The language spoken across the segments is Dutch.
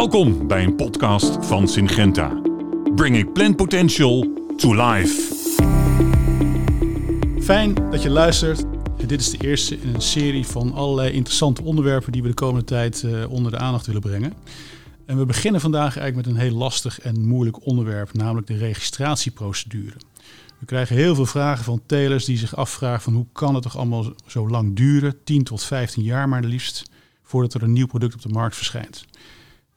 Welkom bij een podcast van Syngenta. Bringing plant potential to life. Fijn dat je luistert. Dit is de eerste in een serie van allerlei interessante onderwerpen die we de komende tijd uh, onder de aandacht willen brengen. En we beginnen vandaag eigenlijk met een heel lastig en moeilijk onderwerp, namelijk de registratieprocedure. We krijgen heel veel vragen van telers die zich afvragen van hoe kan het toch allemaal zo lang duren, 10 tot 15 jaar maar liefst, voordat er een nieuw product op de markt verschijnt.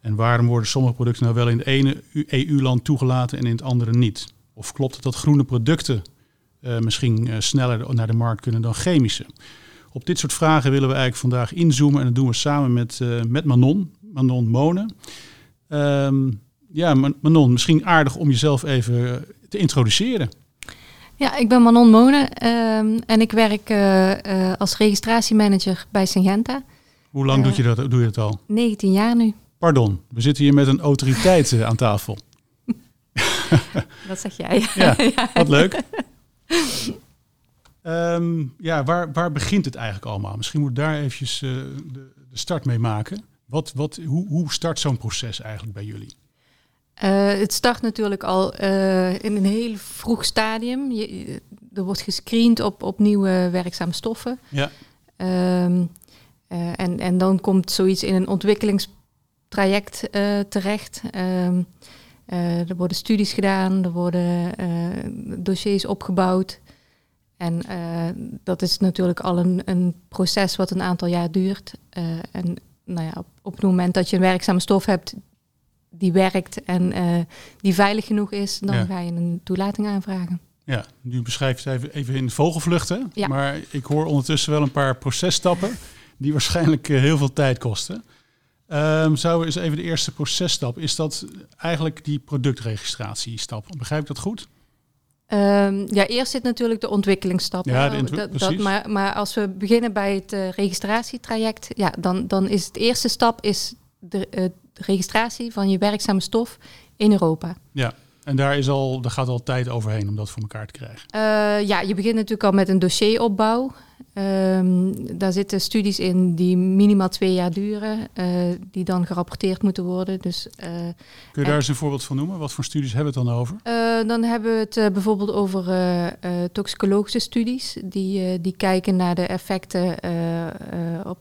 En waarom worden sommige producten nou wel in het ene EU-land toegelaten en in het andere niet? Of klopt het dat groene producten uh, misschien uh, sneller naar de markt kunnen dan chemische? Op dit soort vragen willen we eigenlijk vandaag inzoomen en dat doen we samen met, uh, met Manon, Manon Monen. Um, ja, Manon, misschien aardig om jezelf even te introduceren. Ja, ik ben Manon Monen um, en ik werk als registratiemanager bij Syngenta. Hoe lang doe, je dat, doe je dat al? 19 jaar nu. Pardon, we zitten hier met een autoriteit uh, aan tafel. Dat zeg jij. Ja, wat leuk. Um, ja, waar, waar begint het eigenlijk allemaal? Misschien moet daar eventjes uh, de, de, start mee maken. Wat, wat, hoe, hoe start zo'n proces eigenlijk bij jullie? Uh, het start natuurlijk al in een heel vroeg stadium. Je, er wordt gescreend op, op nieuwe werkzame stoffen. Ja. Um, en, en dan komt zoiets in een ontwikkelingsproces traject uh, terecht. Um, uh, er worden studies gedaan, er worden uh, dossiers opgebouwd. En dat is natuurlijk al een, een, proces wat een aantal jaar duurt. en nou ja, op, op, het moment dat je een werkzame stof hebt die werkt en die veilig genoeg is, dan ja. ga je een toelating aanvragen. Ja, nu beschrijf je het even, even in vogelvluchten. Ja. Maar ik hoor ondertussen wel een paar processtappen die waarschijnlijk heel veel tijd kosten. Um, zou we eens even de eerste processtap. Is dat eigenlijk die productregistratiestap? Begrijp ik dat goed? Um, ja, eerst zit natuurlijk de ontwikkelingsstap. Ja, de dat, dat, maar, maar als we beginnen bij het uh, registratietraject, ja, dan, dan is het eerste stap is de, uh, de registratie van je werkzame stof in Europa. Ja, en daar, is al, daar gaat al tijd overheen om dat voor elkaar te krijgen. Uh, ja, je begint natuurlijk al met een dossieropbouw. Um, daar zitten studies in die minimaal twee jaar duren, uh, die dan gerapporteerd moeten worden. Dus, uh, Kun je daar eens een voorbeeld van noemen? Wat voor studies hebben we het dan over? Uh, dan hebben we het bijvoorbeeld over toxicologische studies, die, die kijken naar de effecten op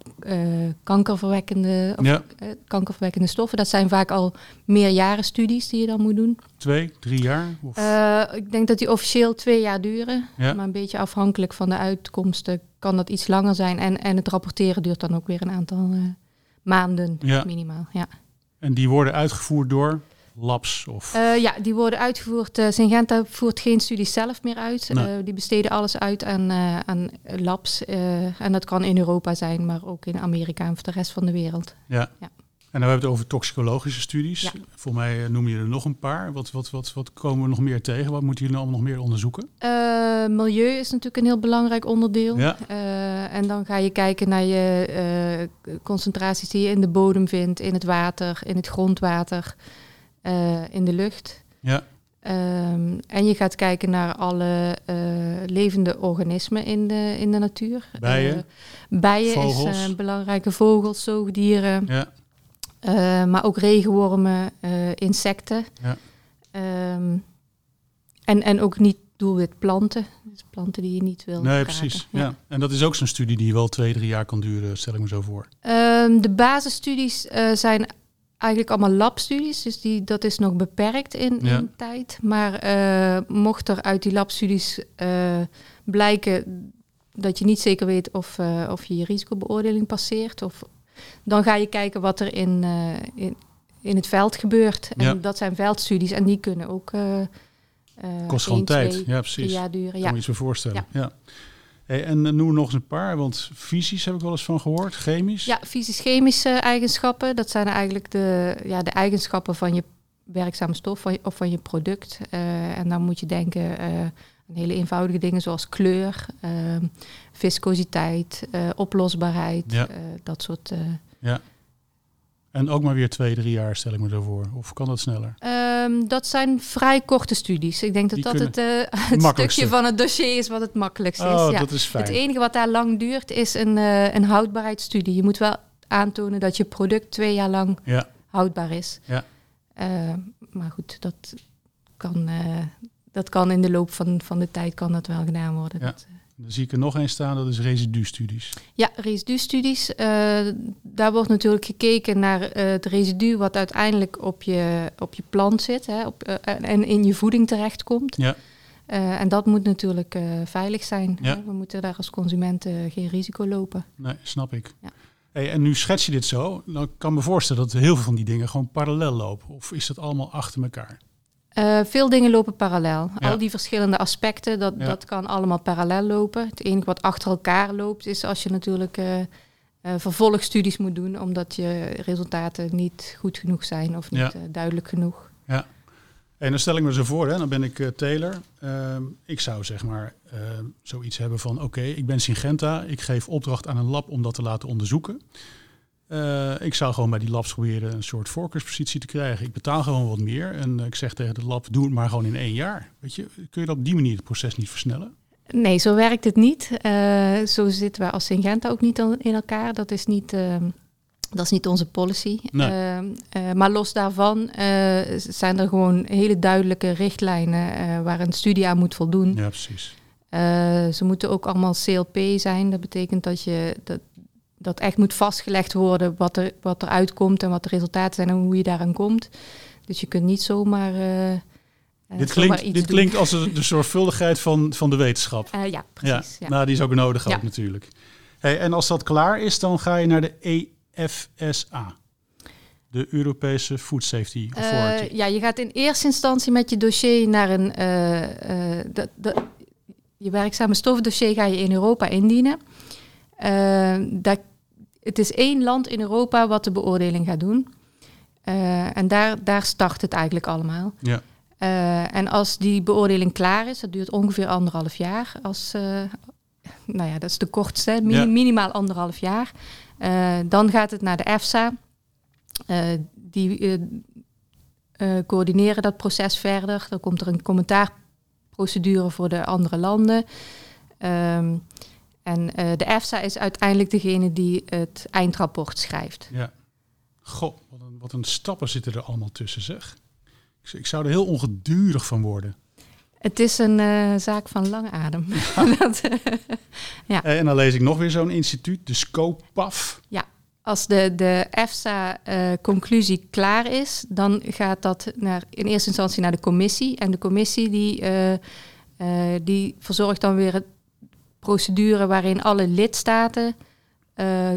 kankerverwekkende, of, ja. kankerverwekkende stoffen. Dat zijn vaak al meerjaren studies die je dan moet doen. Twee, drie jaar? Of? ik denk dat die officieel twee jaar duren, ja. maar een beetje afhankelijk van de uitkomsten kan dat iets langer zijn. En, en het rapporteren duurt dan ook weer een aantal uh, maanden ja. minimaal. Ja. En die worden uitgevoerd door labs? Of? Uh, ja, die worden uitgevoerd. Uh, Syngenta voert geen studies zelf meer uit. Nee. die besteden alles uit aan, aan labs. en dat kan in Europa zijn, maar ook in Amerika en voor de rest van de wereld. Ja. ja. En dan hebben we het over toxicologische studies. Ja. Voor mij noem je er nog een paar. Wat, wat, wat, wat komen we nog meer tegen? Wat moeten jullie allemaal nog meer onderzoeken? Uh, milieu is natuurlijk een heel belangrijk onderdeel. Ja. Uh, en dan ga je kijken naar je uh, concentraties die je in de bodem vindt, in het water, in het grondwater, in de lucht. Ja. Um, en je gaat kijken naar alle levende organismen in de, in de natuur. Bijen. bijen vogels. is belangrijke vogels, zoogdieren. Ja. Uh, maar ook regenwormen, uh, insecten. Ja. Um, en, en ook niet doelwit planten. Dus planten die je niet wil. Nee, precies. Ja. ja. En dat is ook zo'n studie die wel twee, drie jaar kan duren, stel ik me zo voor. Um, de basisstudies uh, zijn eigenlijk allemaal labstudies. Dus die, dat is nog beperkt in, ja. in tijd. Maar mocht er uit die labstudies blijken dat je niet zeker weet of, of je je risicobeoordeling passeert... of dan ga je kijken wat er in, uh, in, in het veld gebeurt. En ja. dat zijn veldstudies en die kunnen ook. Uh, Kost gewoon tijd. Ja, precies. jaar duren. Kan ja. me iets voor voorstellen. Ja. Ja. Hey, en noem nog eens een paar, want fysisch heb ik wel eens van gehoord, chemisch. Ja, fysisch-chemische eigenschappen. Dat zijn eigenlijk de, ja, de eigenschappen van je werkzame stof van je, of van je product. Uh, en dan moet je denken hele eenvoudige dingen zoals kleur, uh, viscositeit, uh, oplosbaarheid, ja. dat soort. ja. En ook maar weer twee, drie jaar stel ik me zo voor. Of kan dat sneller? Um, dat zijn vrij korte studies. Ik denk dat Die dat het, het stukje van het dossier is wat het makkelijkst oh, is. Ja. dat is fijn. Het enige wat daar lang duurt is een, een houdbaarheidsstudie. Je moet wel aantonen dat je product twee jaar lang ja. houdbaar is. Ja. Eh, maar goed, dat kan, eh, dat kan in de loop van, van de tijd kan dat wel gedaan worden. Ja. Dat, eh, Dan zie ik er nog één staan, dat is residustudies. ja, residustudies. eh daar wordt natuurlijk gekeken naar eh, het residu wat uiteindelijk op je, op je plant zit hè, op, en in je voeding terechtkomt. Ja. En dat moet natuurlijk veilig zijn. Ja. Hè? We moeten daar als consumenten geen risico lopen. Nee, snap ik. Ja. Hey, en nu schets je dit zo. Dan kan ik me voorstellen dat heel veel van die dingen gewoon parallel lopen. Of is dat allemaal achter elkaar? Eh, veel dingen lopen parallel. Ja. Al die verschillende aspecten, dat, Ja. dat kan allemaal parallel lopen. Het enige wat achter elkaar loopt, is als je natuurlijk eh, eh, vervolgstudies moet doen, omdat je resultaten niet goed genoeg zijn of niet Ja. duidelijk genoeg. En dan stel ik me zo voor, hè, dan ben ik Taylor. Ehm, ik zou zeg maar zoiets hebben van: oké, ik ben Syngenta. Ik geef opdracht aan een lab om dat te laten onderzoeken. Eh, ik zou gewoon bij die labs proberen een soort voorkeurspositie te krijgen. Ik betaal gewoon wat meer. En eh, ik zeg tegen de lab: doe het maar gewoon in één jaar. Weet je, kun je dat op die manier het proces niet versnellen? Nee, zo werkt het niet. Eh, zo zitten wij als Syngenta ook niet in elkaar. Dat is niet, ehm, dat is niet onze policy. Nee. Ehm, eh, maar los daarvan zijn er gewoon hele duidelijke richtlijnen waar een studie aan moet voldoen. Ja, precies. Ze moeten ook allemaal CLP zijn. Dat betekent dat je dat, dat echt moet vastgelegd worden wat er, wat er uitkomt en wat de resultaten zijn en hoe je daaraan komt. Dus je kunt niet zomaar. eh, eh, dit klinkt, dit doen. klinkt als de de zorgvuldigheid van, van de wetenschap. Eh, ja, precies. Ja. Nou, die is ook nodig Ja. ook natuurlijk. Hey, en als dat klaar is, dan ga je naar de EFSA. De Europese Food Safety Authority. Eh, ja, je gaat in eerste instantie met je dossier naar een. dat, dat, je werkzame stofdossier ga je in Europa indienen. Dat, het is één land in Europa wat de beoordeling gaat doen. Eh, en daar, daar start het eigenlijk allemaal. ja. Eh, en als die beoordeling klaar is, dat duurt ongeveer anderhalf jaar. Als, eh, nou ja, dat is de kortste, Ja. minimaal anderhalf jaar. Dan gaat het naar de EFSA. Die coördineren dat proces verder. Dan komt er een commentaarprocedure voor de andere landen. Ehm, en eh, de EFSA is uiteindelijk degene die het eindrapport schrijft. ja. Goh, wat een, wat een stappen zitten er allemaal tussen, zeg. Ik, ik zou er heel ongedurig van worden. Het is een eh, zaak van lange adem. Dat, eh, En dan lees ik nog weer zo'n instituut, de SCOPAF. Als de, de EFSA-conclusie klaar is, dan gaat dat naar, in eerste instantie naar de commissie. En de commissie die, die verzorgt dan weer een procedure waarin alle lidstaten eh,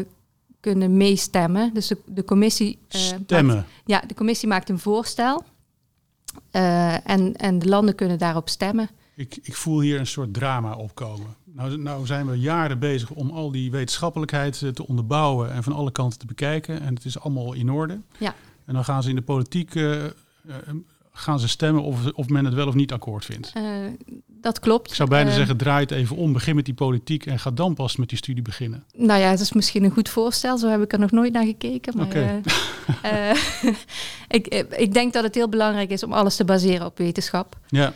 kunnen meestemmen. Dus de, de commissie. eh, Stemmen. maakt- ja, de commissie maakt een voorstel. Eh, en, en de landen kunnen daarop stemmen. Ik, ik voel hier een soort drama opkomen. Nou, nou zijn we jaren bezig om al die wetenschappelijkheid te onderbouwen en van alle kanten te bekijken. En het is allemaal in orde. Ja. En dan gaan ze in de politiek gaan ze stemmen of, of men het wel of niet akkoord vindt. Eh, dat klopt. Ik zou bijna Eh, zeggen, draai het even om, begin met die politiek en ga dan pas met die studie beginnen. Nou ja, het is misschien een goed voorstel. Zo heb ik er nog nooit naar gekeken. Maar eh, eh, ik, ik denk dat het heel belangrijk is om alles te baseren op wetenschap. Ja,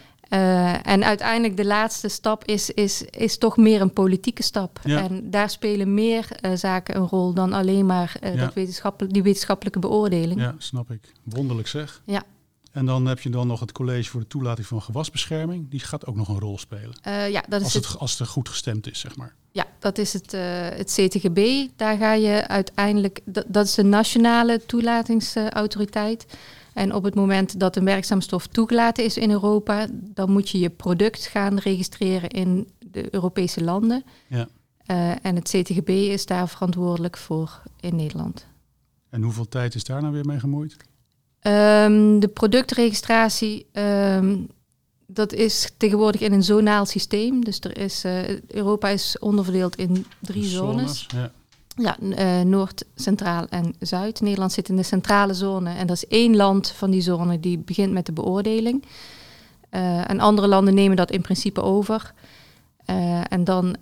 en uiteindelijk de laatste stap is, is, is toch meer een politieke stap. Ja. En daar spelen meer zaken een rol dan alleen maar Ja. dat wetenschappel- die wetenschappelijke beoordeling. ja, snap ik. Wonderlijk zeg. Ja. En dan heb je dan nog het college voor de toelating van gewasbescherming. Die gaat ook nog een rol spelen. Eh, ja, dat is Als het, het, als het goed gestemd is, zeg maar. Ja, dat is het, eh, het CTGB. Daar ga je uiteindelijk, dat, dat is de nationale toelatingsautoriteit. En op het moment dat een werkzame stof toegelaten is in Europa, dan moet je je product gaan registreren in de Europese landen. Ja. Eh, en het CTGB is daar verantwoordelijk voor in Nederland. En hoeveel tijd is daar nou weer mee gemoeid? Ehm, de productregistratie, ehm, dat is tegenwoordig in een zonaal systeem. Dus er is, eh, Europa is onderverdeeld in drie zones. Ja. Ja, eh, Noord, Centraal en Zuid. Nederland zit in de centrale zone. En dat is één land van die zone die begint met de beoordeling. Eh, en andere landen nemen dat in principe over. En dan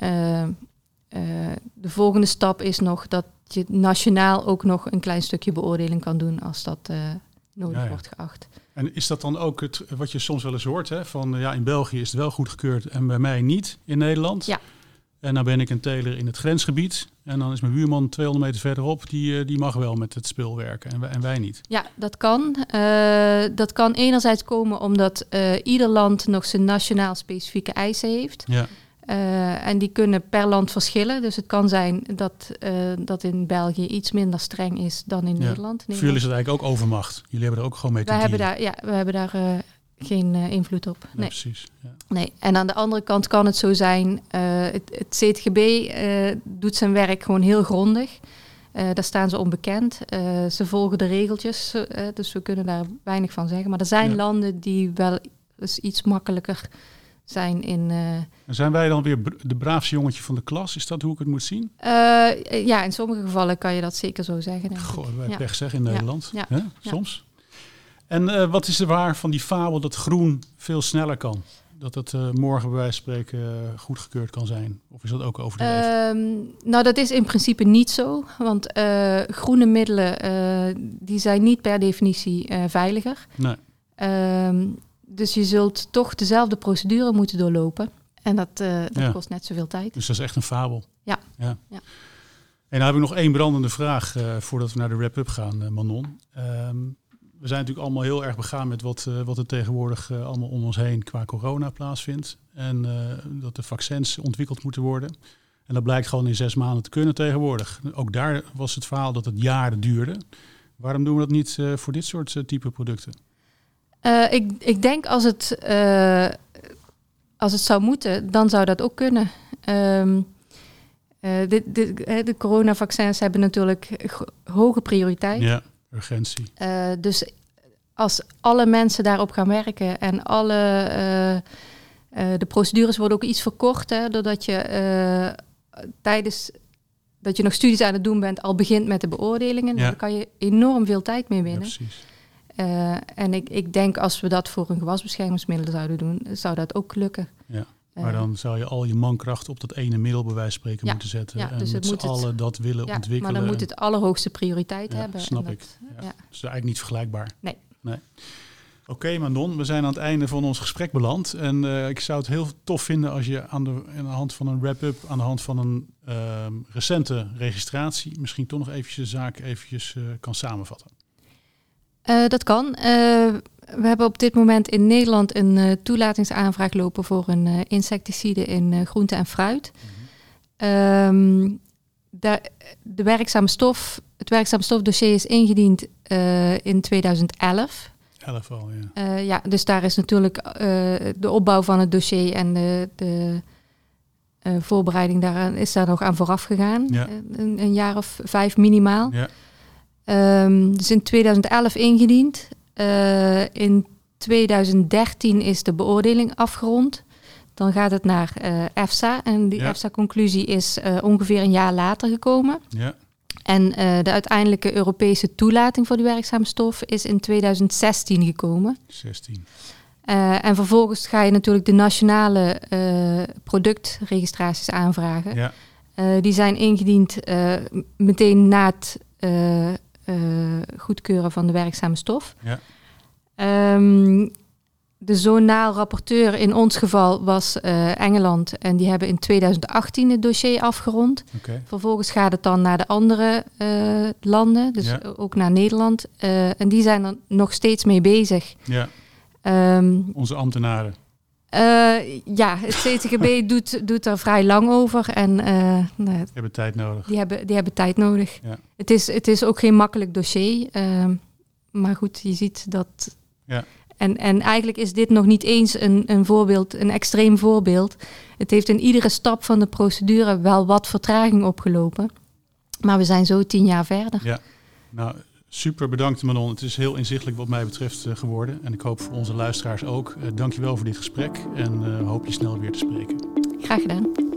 de volgende stap is nog dat je nationaal ook nog een klein stukje beoordeling kan doen als dat nodig Ja, ja. wordt geacht. En is dat dan ook het, wat je soms wel eens hoort? Hè? Van eh, ja, in België is het wel goedgekeurd en bij mij niet in Nederland. Ja. En nou ben ik een teler in het grensgebied. En dan is mijn buurman 200 meter verderop, die, die mag wel met het spul werken en wij, en wij niet. Ja, dat kan. dat kan enerzijds komen omdat ieder land nog zijn nationaal specifieke eisen heeft. Ja. Uh, en die kunnen per land verschillen. Dus het kan zijn dat, uh, dat in België iets minder streng is dan in Nederland. Voor jullie is het eigenlijk ook overmacht. Jullie hebben er ook gewoon mee te wij hebben daar, Ja, we hebben daar uh, geen invloed op. Nee, nee. precies. Ja. Nee. En aan de andere kant kan het zo zijn, het, het CTGB doet zijn werk gewoon heel grondig. daar staan ze onbekend. ze volgen de regeltjes, dus we kunnen daar weinig van zeggen. Maar er zijn landen die wel eens iets makkelijker zijn in. Uh, zijn wij dan weer de braafste jongetje van de klas? Is dat hoe ik het moet zien? Uh, ja, in sommige gevallen kan je dat zeker zo zeggen. Denk Goh, wij ja. pech zeggen in Nederland. Ja. ja. Soms. En uh, wat is er waar van die fabel dat groen veel sneller kan? Dat het morgen bij wijze van spreken goedgekeurd kan zijn? Of is dat ook over de um, Nou, dat is in principe niet zo. Want groene middelen die zijn niet per definitie veiliger. Nee. Um, dus je zult toch dezelfde procedure moeten doorlopen. En dat, uh, dat kost net zoveel tijd. Dus dat is echt een fabel. Ja. ja. ja. En dan heb ik nog één brandende vraag uh, voordat we naar de wrap-up gaan, uh, Manon. Um, we zijn natuurlijk allemaal heel erg begaan met wat, wat er tegenwoordig allemaal om ons heen qua corona plaatsvindt. En dat de vaccins ontwikkeld moeten worden. En dat blijkt gewoon in zes maanden te kunnen tegenwoordig. Ook daar was het verhaal dat het jaren duurde. Waarom doen we dat niet voor dit soort type producten? Uh, ik, ik denk als het, uh, als het zou moeten, dan zou dat ook kunnen. Um, uh, dit, dit, de coronavaccins hebben natuurlijk hoge prioriteit. Ja, urgentie. dus als alle mensen daarop gaan werken en alle de procedures worden ook iets verkort, hè, doordat je tijdens dat je nog studies aan het doen bent, al begint met de beoordelingen, ja. dan kan je enorm veel tijd mee winnen. Ja, precies. Uh, en ik, ik denk als we dat voor een gewasbeschermingsmiddel zouden doen, zou dat ook lukken. Ja. Maar dan zou je al je mankracht op dat ene middel bij wijze van spreken ja, moeten zetten. Ja, en dus met z'n allen dat willen ja, ontwikkelen. Maar dan moet het allerhoogste prioriteit hebben. snap ik. Dat. Dus eigenlijk niet vergelijkbaar. Nee. nee. Oké, okay, Manon, we zijn aan het einde van ons gesprek beland. En uh, ik zou het heel tof vinden als je aan de, aan de hand van een wrap-up, aan de hand van een uh, recente registratie, misschien toch nog eventjes de zaak eventjes uh, kan samenvatten. Uh, dat kan. Uh, we hebben op dit moment in Nederland een uh, toelatingsaanvraag lopen voor een insecticide in groente en fruit. Mm -hmm. de, de werkzame stof, het werkzame stofdossier is ingediend in 2011. 11 al, ja. ja, dus daar is natuurlijk de opbouw van het dossier en de, de voorbereiding daaraan is daar nog aan vooraf gegaan. Ja. Een, een, jaar of vijf minimaal. Ja. Um, dus in 2011 ingediend. Uh, in 2013 is de beoordeling afgerond. Dan gaat het naar uh, EFSA. En die EFSA-conclusie is uh, ongeveer een jaar later gekomen. Ja. En de uiteindelijke Europese toelating voor die werkzame stof is in 2016 gekomen. 16. en vervolgens ga je natuurlijk de nationale productregistraties aanvragen. Ja. die zijn ingediend meteen na het goedkeuren van de werkzame stof. Ja. Um, de zonaal rapporteur in ons geval was uh, Engeland en die hebben in 2018 het dossier afgerond. Okay. Vervolgens gaat het dan naar de andere uh, landen, dus ja. ook naar Nederland. Uh, en die zijn er nog steeds mee bezig. Ja. Um, Onze ambtenaren. Ja, het CTGB doet, doet er vrij lang over. En, nou, die hebben tijd nodig. Die hebben, die hebben tijd nodig. Ja. Het, is, het is ook geen makkelijk dossier. Uh, maar goed, je ziet dat. Ja. En, en eigenlijk is dit nog niet eens een, een voorbeeld, een extreem voorbeeld. Het heeft in iedere stap van de procedure wel wat vertraging opgelopen. Maar we zijn zo tien jaar verder. Ja, nou super bedankt Manon. Het is heel inzichtelijk wat mij betreft uh, geworden. En ik hoop voor onze luisteraars ook. Uh, dankjewel voor dit gesprek en uh, hoop je snel weer te spreken. Graag gedaan.